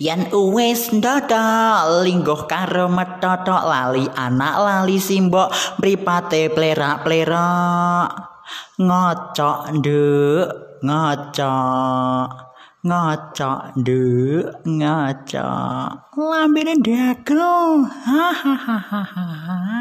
Yen uwis ndodol lingguh karo metotok lali anak lali simbok mripate plerak-plerak ngocok nduk ngocok ngocok nduk ngocok. Lambene ndagel. Hahaha.